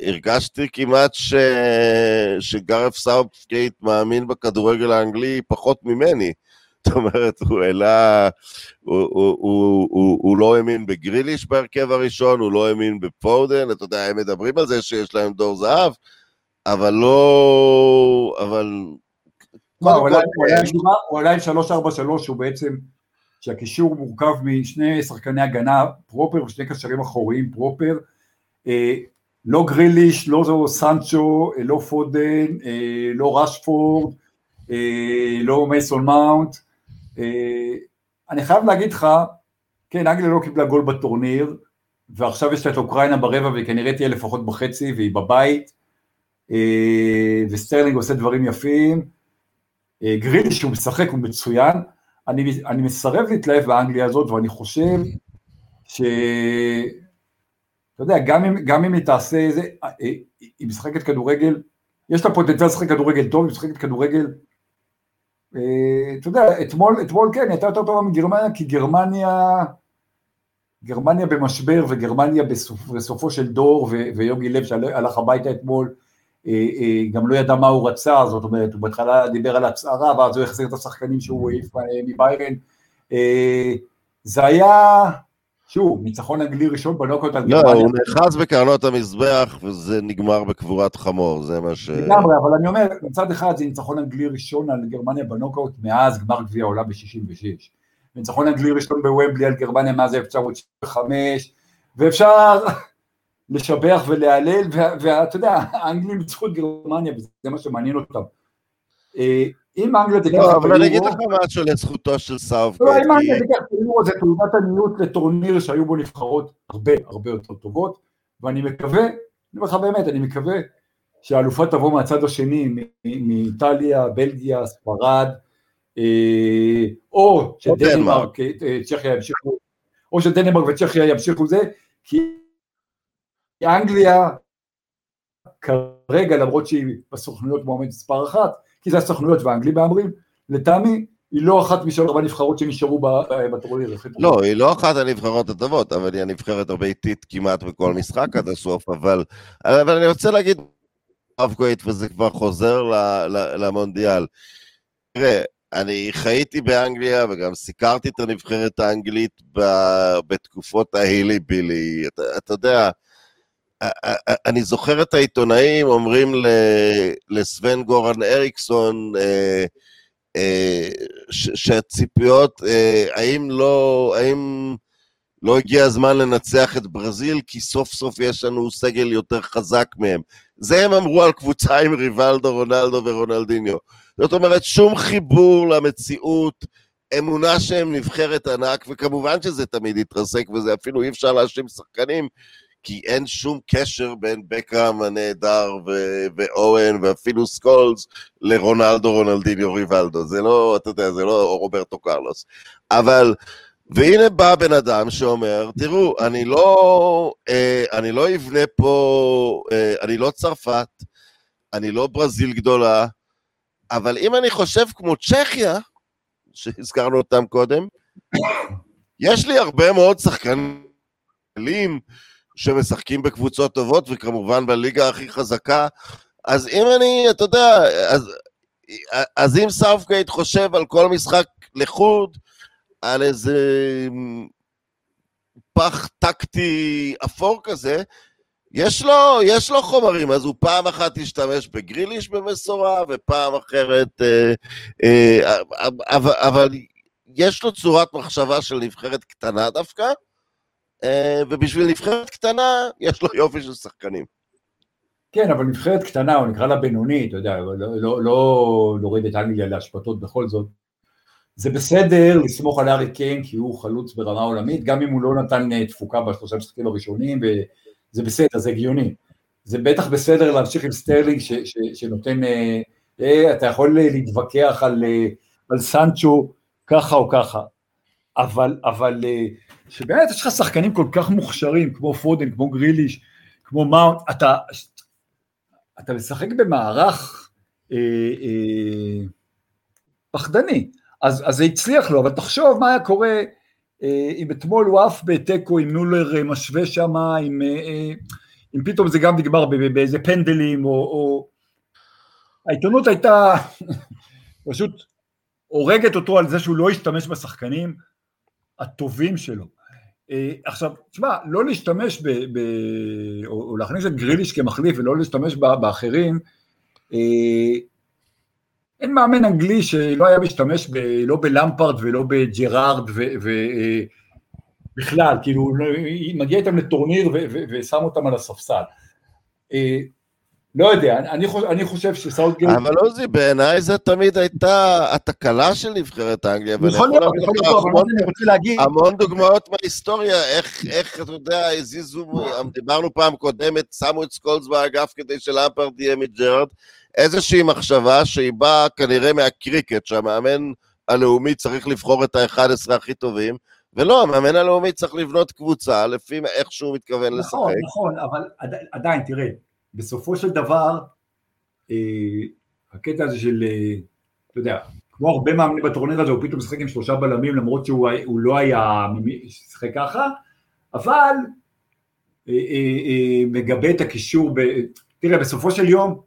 הרגשתי כמעט ש... שגרף סאופקייט מאמין בכדורגל האנגלי פחות ממני. זאת אומרת, הוא העלה, הוא, הוא, הוא, הוא, הוא לא האמין בגריליש בהרכב הראשון, הוא לא האמין בפודן, אתה יודע, הם מדברים על זה שיש להם דור זהב, אבל לא... אבל... הוא עלה עם 343 הוא בעצם, שהקישור מורכב משני שחקני הגנה פרופר ושני קשרים אחוריים פרופר, אה, לא גריליש, לא סנצ'ו, אה, לא פודן, אה, לא רשפורד, לא מייסון מאונט. אני חייב להגיד לך, כן, אנגליה לא קיבלה גול בטורניר, ועכשיו יש לה את אוקראינה ברבע וכנראה תהיה לפחות בחצי והיא בבית. אה, וסטרלינג עושה דברים יפים, אה, גריליש כשהוא משחק הוא מצוין, אני, אני מסרב להתלהב באנגליה הזאת ואני חושב ש... אתה יודע, גם אם, גם אם היא תעשה איזה, אה, היא משחקת כדורגל, יש לה פוטנציאל לשחק כדורגל טוב, היא משחקת כדורגל, אתה יודע, אתמול, אתמול כן, היא הייתה יותר טובה מגרמניה, כי גרמניה, גרמניה במשבר וגרמניה בסופ, בסופו של דור ויוגי לב שהלך הביתה אתמול, אה, אה, גם לא ידע מה הוא רצה, זאת אומרת, הוא בהתחלה דיבר על הצהרה, ואז הוא החזיר את השחקנים שהוא העיף אה, מביירן. זה היה, שוב, ניצחון אנגלי ראשון בנוקאוט על גרמניה. לא, הוא נאחז בקרנות המזבח, וזה נגמר בקבורת חמור, זה מה ש... לגמרי, אבל אני אומר, מצד אחד זה ניצחון אנגלי ראשון על גרמניה בנוקאוט מאז גמר גביע העולם ב-66. ניצחון אנגלי ראשון בוומבלי על גרמניה מאז 1975, ואפשר לשבח ולהלל, ואתה יודע, האנגלים ניצחו את גרמניה, וזה מה שמעניין אותם. אה, אם אנגליה תיקח לא, את היורו... אבל אני אגיד לך משהו לזכותו של סאוף. לא, אם אנגליה תיקח את היורו זה תעודת עניות לטורניר שהיו בו נבחרות הרבה הרבה יותר טובות, ואני מקווה, אני אומר לך באמת, אני מקווה שהאלופה תבוא מהצד השני, מאיטליה, בלגיה, ספרד, אה, או שדנמרק, אה, צ'כיה ימשיכו, או שדנמרק וצ'כיה ימשיכו זה, כי אנגליה כרגע, למרות שהיא בסוכנויות מועמדת מספר אחת, כי זה הסוכנויות והאנגלים מהמרים, לטעמי היא לא אחת משל ארבע נבחרות שנשארו בטורניר. לא, היא לא אחת הנבחרות הטובות, אבל היא הנבחרת הביתית כמעט בכל משחק עד הסוף, אבל, אבל אני רוצה להגיד, כהית, וזה כבר חוזר למונדיאל. תראה, אני חייתי באנגליה וגם סיקרתי את הנבחרת האנגלית בתקופות ההילי בילי. אתה, אתה יודע, אני זוכר את העיתונאים אומרים לסוון גורן אריקסון אה, אה, שהציפיות, אה, האם לא, האם לא הגיע הזמן לנצח את ברזיל, כי סוף סוף יש לנו סגל יותר חזק מהם. זה הם אמרו על קבוצה עם ריבלדו, רונלדו ורונלדיניו. זאת אומרת, שום חיבור למציאות, אמונה שהם נבחרת ענק, וכמובן שזה תמיד יתרסק, וזה אפילו אי אפשר להאשים שחקנים, כי אין שום קשר בין בקהאם הנהדר ו- ואוון ואפילו סקולס לרונלדו, רונלדיניו, ריבלדו. זה לא, אתה יודע, זה לא רוברטו קרלוס. אבל, והנה בא בן אדם שאומר, תראו, אני לא, אה, אני לא אבנה פה, אה, אני לא צרפת, אני לא ברזיל גדולה, אבל אם אני חושב כמו צ'כיה, שהזכרנו אותם קודם, יש לי הרבה מאוד שחקנים שמשחקים בקבוצות טובות, וכמובן בליגה הכי חזקה. אז אם אני, אתה יודע, אז, אז אם סאופגייט חושב על כל משחק לחוד, על איזה פח טקטי אפור כזה, יש לו, יש לו חומרים, אז הוא פעם אחת ישתמש בגריליש במשורה, ופעם אחרת... אה, אה, אבל, אבל יש לו צורת מחשבה של נבחרת קטנה דווקא, ובשביל נבחרת קטנה, יש לו יופי של שחקנים. כן, אבל נבחרת קטנה, או נקרא לה בינונית, אתה יודע, לא, לא, לא להוריד את אנגליה לאשפתות בכל זאת. זה בסדר לסמוך על הארי קיין כי הוא חלוץ ברמה עולמית, גם אם הוא לא נתן אה, תפוקה בשלושה משחקים הראשונים, וזה בסדר, זה הגיוני. זה בטח בסדר להמשיך עם סטרלינג שנותן, אה, אה, אתה יכול להתווכח על, אה, על סנצ'ו ככה או ככה, אבל, אבל אה, שבאמת יש לך שחקנים כל כך מוכשרים, כמו פודן, כמו גריליש, כמו מאונט, אתה, אתה משחק במערך אה, אה, פחדני, אז, אז זה הצליח לו, אבל תחשוב מה היה קורה אה, אם אתמול הוא עף בתיקו, אם נולר אה, משווה שם, אם, אה, אה, אם פתאום זה גם נגמר באיזה פנדלים, או, או... העיתונות הייתה פשוט הורגת אותו על זה שהוא לא השתמש בשחקנים הטובים שלו. אה, עכשיו, תשמע, לא להשתמש ב... ב או, או להכניס את גריליש כמחליף ולא להשתמש באחרים, אה, אין מאמן אנגלי שלא היה משתמש ב, לא בלמפרד ולא בג'רארד ובכלל, אה, כאילו, לא, מגיע איתם לטורניר ושם אותם על הספסל. לא יודע, אני חושב, אני חושב שסאוטגייט... אבל עוזי, בעיניי זה תמיד הייתה התקלה של נבחרת אנגליה. יכול להיות, יכול להיות, אבל אני רוצה להגיד... המון דוגמאות מההיסטוריה, איך, איך, אתה יודע, הזיזו, דיברנו פעם קודמת, שמו את סקולס באגף כדי שלאמפרד יהיה מג'רד, איזושהי מחשבה שהיא באה כנראה מהקריקט, שהמאמן הלאומי צריך לבחור את ה-11 הכי טובים, ולא, המאמן הלאומי צריך לבנות קבוצה לפי איך שהוא מתכוון לשחק. נכון, נכון, אבל עדיין, תראה, בסופו של דבר, אה, הקטע הזה של, אה, אתה יודע, כמו הרבה מאמנים בטורניר הזה, הוא פתאום משחק עם שלושה בלמים, למרות שהוא לא היה שיחק ככה, אבל אה, מגבה את הקישור, ב... תראה, בסופו של יום,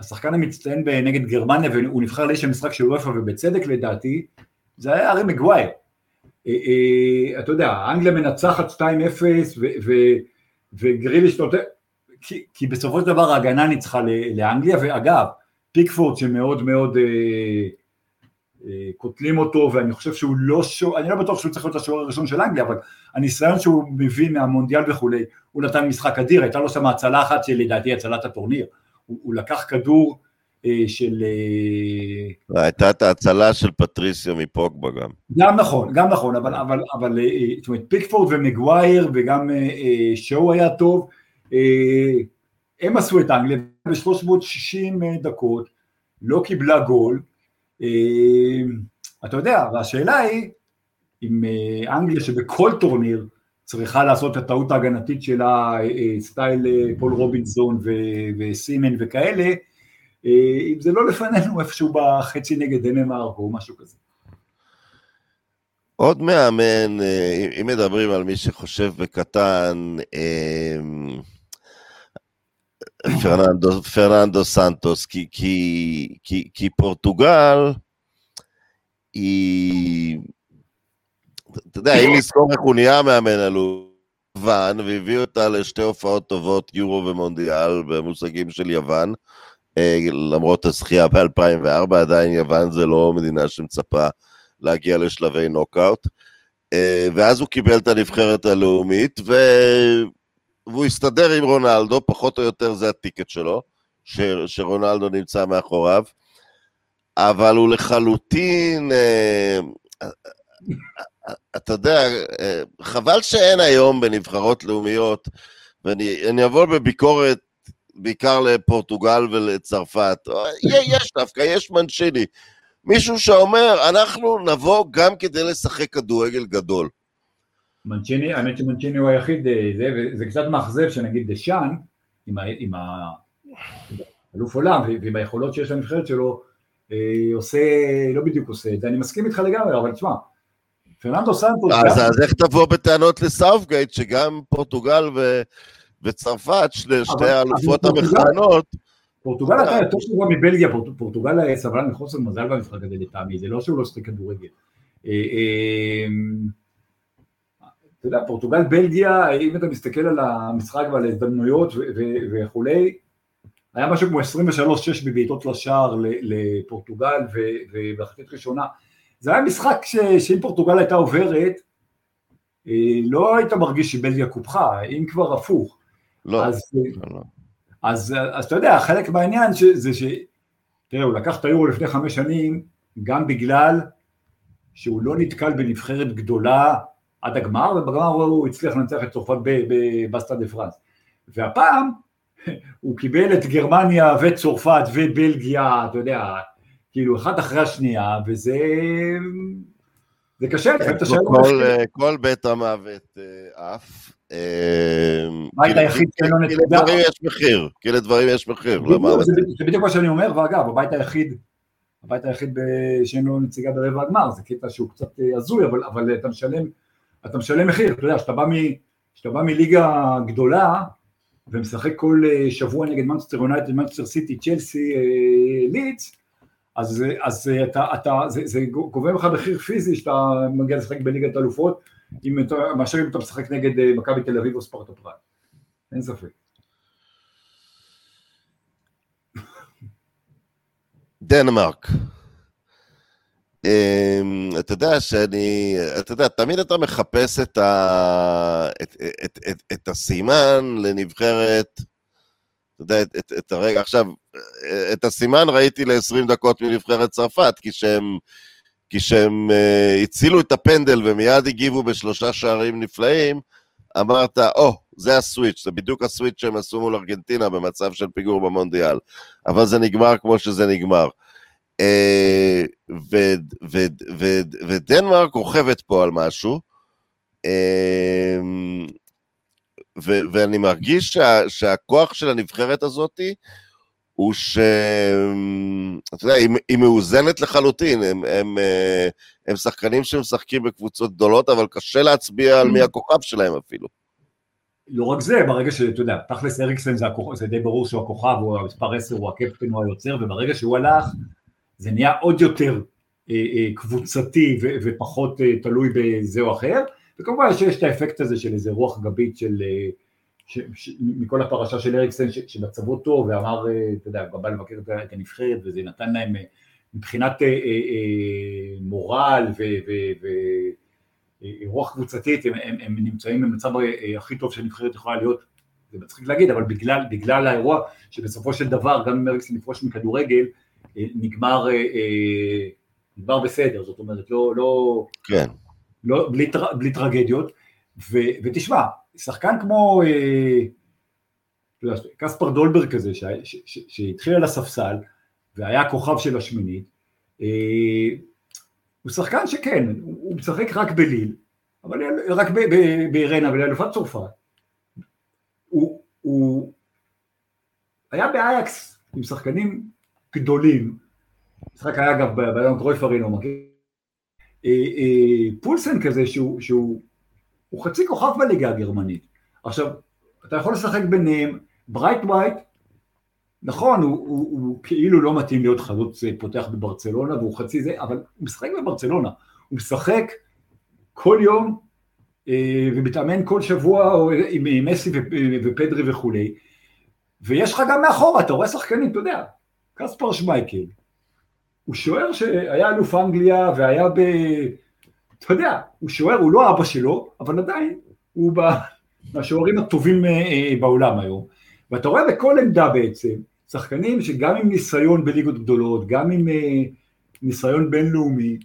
השחקן המצטיין נגד גרמניה, והוא נבחר לאיש המשחק של וופא, ובצדק לדעתי, זה היה הרי מגווייר. אתה יודע, אנגליה מנצחת 2-0, וגריליש נותן, כי, כי בסופו של דבר ההגנה ניצחה לאנגליה, ואגב, פיקפורד שמאוד מאוד, אה, אה, קוטלים אותו, ואני חושב שהוא לא שוער, אני לא בטוח שהוא צריך להיות השוער הראשון של אנגליה, אבל הניסיון שהוא מביא מהמונדיאל וכולי, הוא נתן משחק אדיר, הייתה לו שם הצלה אחת שלדעתי הצלת הטורניר, הוא, הוא לקח כדור אה, של... אה, הייתה את ההצלה של פטריסיו מפוגבה גם. גם נכון, גם נכון, אבל, אבל, אבל זאת אומרת, פיקפורד ומגווייר וגם שואו היה טוב, הם עשו את אנגליה ב-360 דקות, לא קיבלה גול, אתה יודע, והשאלה היא, אם אנגליה שבכל טורניר צריכה לעשות את הטעות ההגנתית שלה, סטייל פול רובינסון וסימן וכאלה, אם זה לא לפנינו איפשהו בחצי נגד דנמרק או משהו כזה. עוד מאמן, אם מדברים על מי שחושב בקטן, פרננדו, פרננדו סנטוס, כי, כי, כי, כי פורטוגל היא... אתה יודע, אם נזכור איך הוא נהיה מאמן על יוון, והביא אותה לשתי הופעות טובות, יורו ומונדיאל, במושגים של יוון, למרות הזכייה ב-2004, עדיין יוון זה לא מדינה שמצפה להגיע לשלבי נוקאוט. ואז הוא קיבל את הנבחרת הלאומית, ו... והוא הסתדר עם רונלדו, פחות או יותר זה הטיקט שלו, ש, שרונלדו נמצא מאחוריו, אבל הוא לחלוטין, אה, אה, אתה יודע, אה, חבל שאין היום בנבחרות לאומיות, ואני אבוא בביקורת בעיקר לפורטוגל ולצרפת, יש דווקא, יש מנשיני, מישהו שאומר, אנחנו נבוא גם כדי לשחק כדורגל גדול. מנצ'יני, האמת שמנצ'יני הוא היחיד, אה, זה, וזה קצת מאכזב שנגיד דשאן, עם, עם האלוף עולם ועם היכולות שיש לנבחרת שלו, אה, עושה, לא בדיוק עושה את זה, אני מסכים איתך לגמרי, אבל תשמע, פרננדו סנטוס... אז, אז איך תבוא בטענות לסאופגייט, שגם פורטוגל ו, וצרפת, שתי האלופות המכהנות, פורטוגל הייתה יותר טובה מבלגיה, פורטוגל סבלה מחוסר מזל במשחק הזה לטעמי, זה לא שהוא לא שחק כדורגל. אתה יודע, פורטוגל, בלגיה, אם אתה מסתכל על המשחק ועל ההזדמנויות וכולי, היה משהו כמו 23-6 בבעיטות לשער לפורטוגל ובחצית ראשונה. זה היה משחק ש, שאם פורטוגל הייתה עוברת, אה, לא היית מרגיש שבלגיה קופחה, אם כבר הפוך. לא, אז, לא. אז, אז, אז אתה יודע, חלק מהעניין ש, זה ש... תראה, הוא לקח את היורו לפני חמש שנים, גם בגלל שהוא לא נתקל בנבחרת גדולה עד הגמר, ובגמר הוא הצליח לנצח את צרפת בבסטה דה פרנס. והפעם הוא קיבל את גרמניה וצרפת ובלגיה, אתה יודע, כאילו אחת אחרי השנייה, וזה... זה קשה, כן, כל, כל בית המוות אה, עף. אה, בית היחיד שאין לו נקודה. כי לדברים יש מחיר, כי לדברים יש מחיר. זה בדיוק מה שאני אומר, ואגב, הבית היחיד, הבית היחיד שאין לו נציגה ברבע הגמר, זה קטע שהוא קצת אה, הזוי, אבל אתה משלם אתה משלם מחיר, אתה יודע, כשאתה בא, מליגה גדולה ומשחק כל אה, שבוע נגד מנצ'סטר יונייטד, מנצ'סטר סיטי, צ'לסי, אה, לידס, אז, אז אתה, אתה, זה, זה גובה לך מחיר פיזי שאתה מגיע לשחק בליגת אלופות, מאשר אם אתה משחק נגד אה, מכבי תל אביב או ספרטה פראג, אין ספק. דנמרק. אמ, אתה יודע שאני, אתה יודע, תמיד אתה מחפש את, ה, את, את, את, את הסימן לנבחרת, אתה יודע, את, את, את הרגע, עכשיו, את הסימן ראיתי ל-20 דקות מנבחרת צרפת, כי שהם, כי שהם uh, הצילו את הפנדל ומיד הגיבו בשלושה שערים נפלאים, אמרת, או, oh, זה הסוויץ', זה בדיוק הסוויץ' שהם עשו מול ארגנטינה במצב של פיגור במונדיאל, אבל זה נגמר כמו שזה נגמר. אה, ודנמרק רוכבת פה על משהו, אה, ואני מרגיש שה, שהכוח של הנבחרת הזאת הוא ש... אתה יודע, היא, היא מאוזנת לחלוטין, הם, הם, אה, הם שחקנים שמשחקים בקבוצות גדולות, אבל קשה להצביע על מי הכוכב שלהם אפילו. לא רק זה, ברגע שאתה יודע, תכלס אריקסן זה, הכוכב, זה די ברור שהוא הכוכב, הוא המספר 10, הוא הקפטן, הוא היוצר, וברגע שהוא הלך, זה נהיה עוד יותר אה, אה, קבוצתי ופחות אה, תלוי בזה או אחר, וכמובן שיש את האפקט הזה של איזה רוח גבית של, ש- ש- מכל הפרשה של אריקסן שמצבו טוב ואמר, אתה יודע, הוא בא לבקר את הנבחרת וזה נתן להם מבחינת אה, מורל ורוח קבוצתית, הם, הם, הם נמצאים במצב הכי טוב שנבחרת יכולה להיות, זה מצחיק להגיד, אבל בגלל, בגלל האירוע שבסופו של דבר, גם אם אריקסון יפרוש מכדורגל, נגמר, נגמר בסדר, זאת אומרת, לא, לא, כן. לא בלי, בלי טרגדיות, ו, ותשמע, שחקן כמו אה, קספר דולברג כזה, שהתחיל על הספסל והיה כוכב של השמינית, אה, הוא שחקן שכן, הוא משחק רק בליל, אבל רק באירנה ולאלופת צרפת. הוא, הוא היה באייקס עם שחקנים גדולים, משחק היה אגב ביום קרויף ארינו, מכיר? אה, פולסן כזה שהוא, שהוא חצי כוכב בליגה הגרמנית. עכשיו, אתה יכול לשחק ביניהם, ברייט ווייט, נכון, הוא, הוא, הוא כאילו לא מתאים להיות חלוץ אה, פותח בברצלונה והוא חצי זה, אבל הוא משחק בברצלונה, הוא משחק כל יום אה, ומתאמן כל שבוע עם מסי ופדרי וכולי, ויש לך גם מאחורה, אתה רואה שחקנים, אתה יודע, קספר שמייקל, הוא שוער שהיה אלוף אנגליה והיה ב... אתה יודע, הוא שוער, הוא לא אבא שלו, אבל עדיין הוא מהשוערים הטובים אה, אה, בעולם היום. ואתה רואה בכל עמדה בעצם, שחקנים שגם עם ניסיון בליגות גדולות, גם עם אה, ניסיון בינלאומי,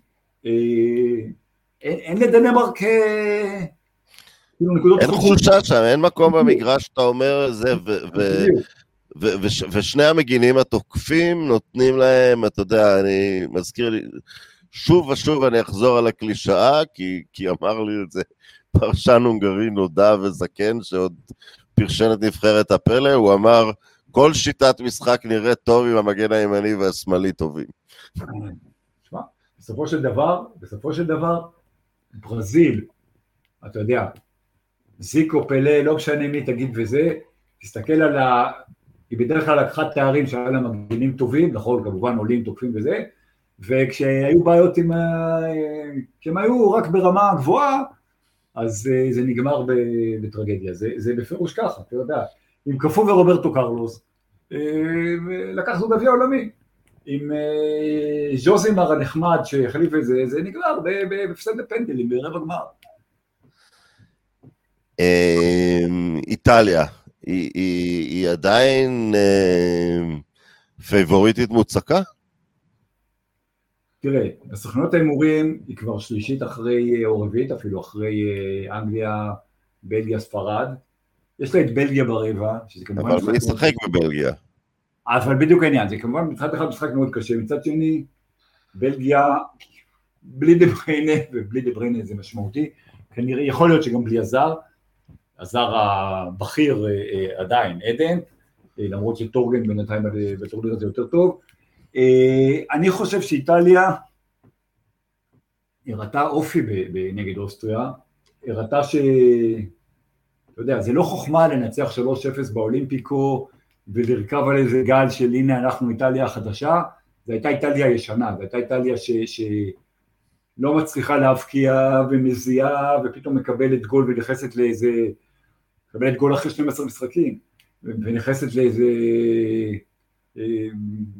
אין, אין לדנמרק כאילו נקודות אין חולשה שם, אין מקום במגרש שאתה אומר זה, ו... ו... ו- ו- ושני המגינים התוקפים נותנים להם, אתה יודע, אני מזכיר לי, שוב ושוב אני אחזור על הקלישאה, כי, כי אמר לי את זה פרשן הונגרי נודע וזקן, שעוד פרשן את נבחרת הפלא, הוא אמר, כל שיטת משחק נראית טוב אם המגן הימני והשמאלי טובים. תשמע, בסופו של דבר, בסופו של דבר, ברזיל, אתה יודע, זיקו, פלה, לא משנה מי תגיד וזה, תסתכל על ה... היא בדרך כלל לקחה תארים שהיה לה מגנים טובים, נכון, כמובן עולים, תוקפים וזה, וכשהיו בעיות עם ה... כשהם היו רק ברמה גבוהה, אז אה, זה נגמר בטרגדיה, זה, זה בפירוש ככה, אתה יודע, עם קפוא ורוברטו קרלוס, אה, לקחנו גביע עולמי, עם אה, ז'וזימר הנחמד שהחליף את זה, זה נגמר בהפסד בפנדלים ברבע גמר. איטליה, היא, היא, היא עדיין פייבוריטית מוצקה? תראה, בסוכנות ההימורים היא כבר שלישית אחרי, או רביעית אפילו, אחרי אה, אנגליה, בלגיה, ספרד. יש לה את בלגיה ברבע, שזה כמובן... אבל מי ישחק בבלגיה? אבל בדיוק העניין, זה כמובן מצד אחד משחק מאוד קשה, מצד שני, בלגיה, בלי דה בריינה, ובלי דה בריינה זה משמעותי, כנראה, יכול להיות שגם בלי הזאר, הזאר הבכיר אה, אה, עדיין, עדן, למרות שטורגן בינתיים בטורניר הזה יותר טוב, אה, אני חושב שאיטליה הראתה אופי נגד אוסטריה, הראתה ש... אתה יודע, זה לא חוכמה לנצח 3-0 באולימפיקו ולרכב על איזה גל של הנה אנחנו איטליה החדשה, זו הייתה איטליה ישנה, זו הייתה איטליה ש... שלא מצליחה להבקיע ומזיעה ופתאום מקבלת גול ונכנסת לאיזה, מקבלת גול אחרי 12 משחקים ונכנסת לאיזה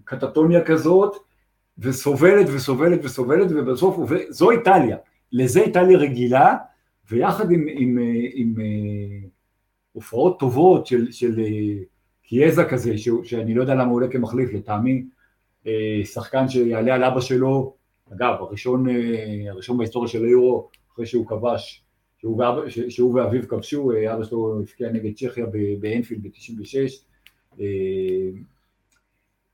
קטטוניה כזאת, וסובלת וסובלת וסובלת, ובסוף, זו איטליה, לזה איטליה רגילה, ויחד עם, עם, עם, עם הופעות טובות של, של קיאזה כזה, ש, שאני לא יודע למה הוא עולה כמחליף, לטעמי, שחקן שיעלה על אבא שלו, אגב, הראשון, הראשון בהיסטוריה של היורו, אחרי שהוא כבש, שהוא, ואב, שהוא ואביו כבשו, אבא שלו הבקיע נגד צ'כיה באנפילד ב-96,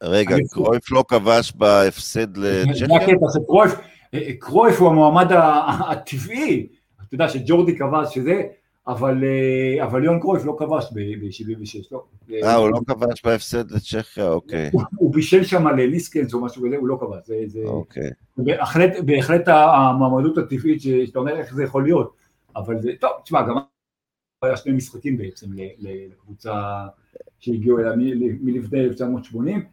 רגע, קרויף לא כבש בהפסד לצ'כיה? קרויף הוא המועמד הטבעי, אתה יודע שג'ורדי כבש שזה, אבל, אה, אבל ליאון קרויף לא כבש ב-76, לא. אה, הוא לא כבש בהפסד לצ'כיה, אוקיי. הוא, הוא בישל שם לליסקנס או משהו כזה, הוא לא כבש. זה, זה, אוקיי. בהחלט, בהחלט המועמדות הטבעית שאתה אומר איך זה יכול להיות, אבל זה, טוב, תשמע, גם היה שני משחקים בעצם לקבוצה שהגיעו אליה מלפני 1980,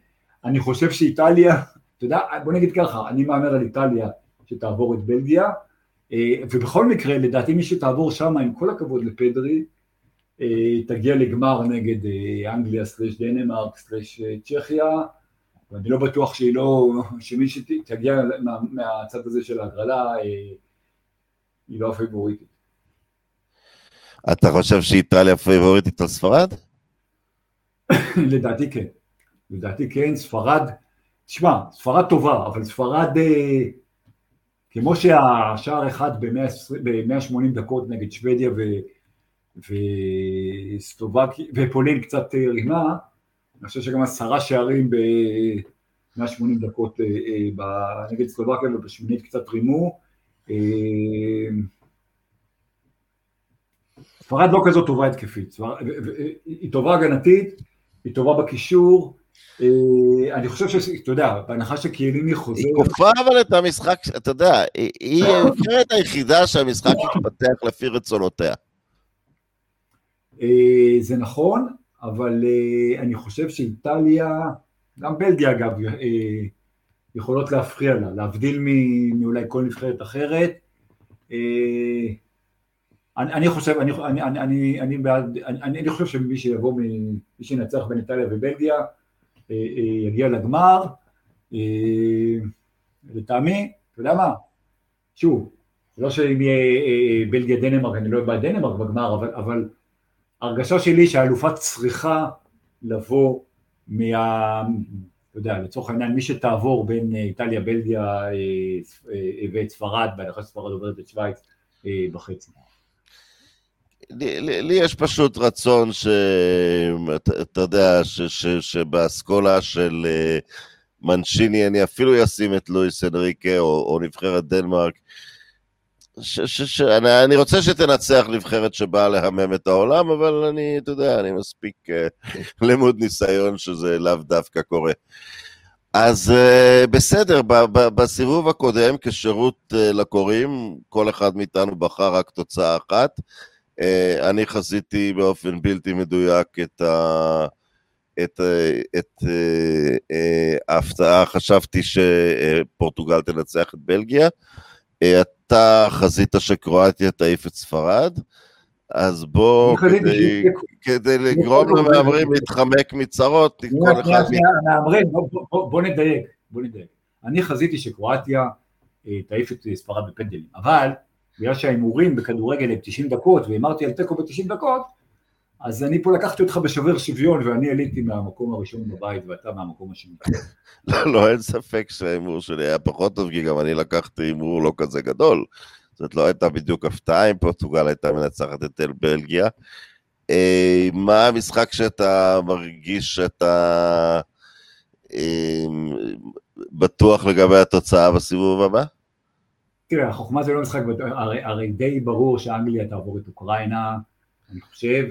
אני חושב שאיטליה, אתה יודע, בוא נגיד ככה, אני מהמר על איטליה שתעבור את בלגיה, אה, ובכל מקרה, לדעתי מי שתעבור שם, עם כל הכבוד לפדרי, אה, תגיע לגמר נגד אה, אנגליה סלש דנמרק סלש צ'כיה, ואני לא בטוח שהיא לא, שמי שתגיע מה, מהצד הזה של ההגרלה, היא לא הפייבוריטית. אתה חושב שאיטליה פייבוריטית על ספרד? לדעתי כן. לדעתי כן, ספרד, תשמע, ספרד טובה, אבל ספרד, אה, כמו שהשער אחד ב-180 דקות נגד שוודיה ו... וסטובקי, ופולין קצת אה, רימה, אני חושב שגם עשרה שערים ב-180 דקות אה, נגד סטובקיה ובשמינית קצת רימו. ספרד לא כזאת טובה התקפית, היא טובה הגנתית, היא טובה בקישור, אה, אני חושב שאתה יודע, בהנחה שקיאליני חוזר... היא כופה אבל את המשחק, אתה יודע, היא הנבחרת היחידה שהמשחק יתפתח לפי רצונותיה. אה, זה נכון, אבל אה, אני חושב שאיטליה, גם בלגיה אגב, יכולות להפריע לה, להבדיל מאולי כל נבחרת אחרת. אני, אני חושב, אני, אני, אני, אני, בעד, אני, אני חושב שמי שיבוא, מי שינצח בין איטליה ובלגיה, אה, אה, יגיע לגמר. אה, לטעמי, אתה יודע מה, שוב, לא שאם יהיה בלגיה דנמרק, אני לא אוהב דנמרק בגמר, אבל, אבל הרגשה שלי שהאלופה צריכה לבוא מה... אתה יודע, לצורך העניין, מי שתעבור בין איטליה, בלגיה ואת ספרד, בהנחה שספרד עוברת את שווייץ בחצי. לי, לי יש פשוט רצון שאתה יודע, ש, ש, שבאסכולה של uh, מנשיני אני אפילו אשים את לואיס אנריקה או, או נבחרת דנמרק. ש, ש, ש, אני, אני רוצה שתנצח נבחרת שבאה להמם את העולם, אבל אני, אתה יודע, אני מספיק uh, למוד ניסיון שזה לאו דווקא קורה. אז uh, בסדר, ב- ב- בסיבוב הקודם, כשירות uh, לקוראים, כל אחד מאיתנו בחר רק תוצאה אחת. אה, אני חזיתי באופן בלתי מדויק את ה... את, את אה, ההפתעה, חשבתי שפורטוגל תנצח את בלגיה. אה, אתה חזית שקרואטיה תעיף את ספרד, אז בוא, כדי, כדי לגרום למהמרים להתחמק מצרות, כל אחד... מהמרים, בוא נדייק, בוא נדייק. אני חזיתי שקרואטיה תעיף את ספרד בפנדלים, אבל בגלל שההימורים בכדורגל הם 90 דקות, והימרתי על תיקו ב-90 דקות, אז אני פה לקחתי אותך בשובר שוויון, ואני עליתי מהמקום הראשון בבית, ואתה מהמקום השני. לא, לא, אין ספק שההימור שלי היה פחות טוב, כי גם אני לקחתי הימור לא כזה גדול. זאת לא הייתה בדיוק הפתעה אם פורטוגל הייתה מנצחת את אל בלגיה. אה, מה המשחק שאתה מרגיש שאתה אה, בטוח לגבי התוצאה בסיבוב הבא? תראה, החוכמה זה לא משחק, הרי, הרי די ברור שאנגליה תעבור את אוקראינה, אני חושב,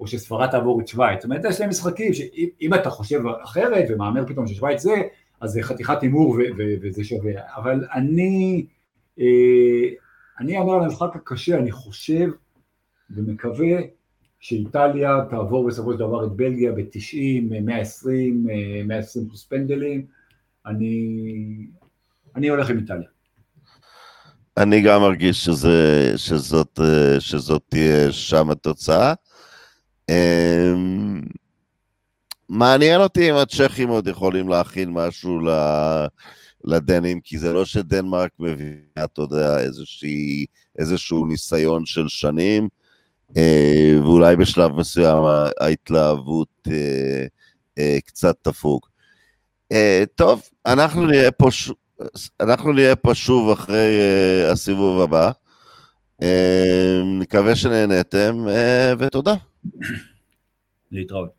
או שספרד תעבור את שווייץ. זאת אומרת, יש להם משחקים שאם אתה חושב אחרת ומהמר פתאום ששווייץ זה, אז זה חתיכת הימור וזה שווה. אבל אני, אה, אני אומר על המשחק הקשה, אני חושב ומקווה שאיטליה תעבור בסופו של דבר את בלגיה ב-90, 120, 120 פלוס פנדלים. אני, אני הולך עם איטליה. אני גם מרגיש שזה, שזאת, אה, שזאת תהיה שם התוצאה. אמ, מעניין אותי אם הצ'כים עוד יכולים להכין משהו לדנים, כי זה לא שדנמרק מביאה, אתה יודע, איזושהי, איזשהו ניסיון של שנים, אה, ואולי בשלב מסוים ההתלהבות אה, קצת תפוג. טוב, אנחנו נראה פה אנחנו נהיה פה שוב אחרי uh, הסיבוב הבא. Uh, נקווה שנהנתם, uh, ותודה. להתראות.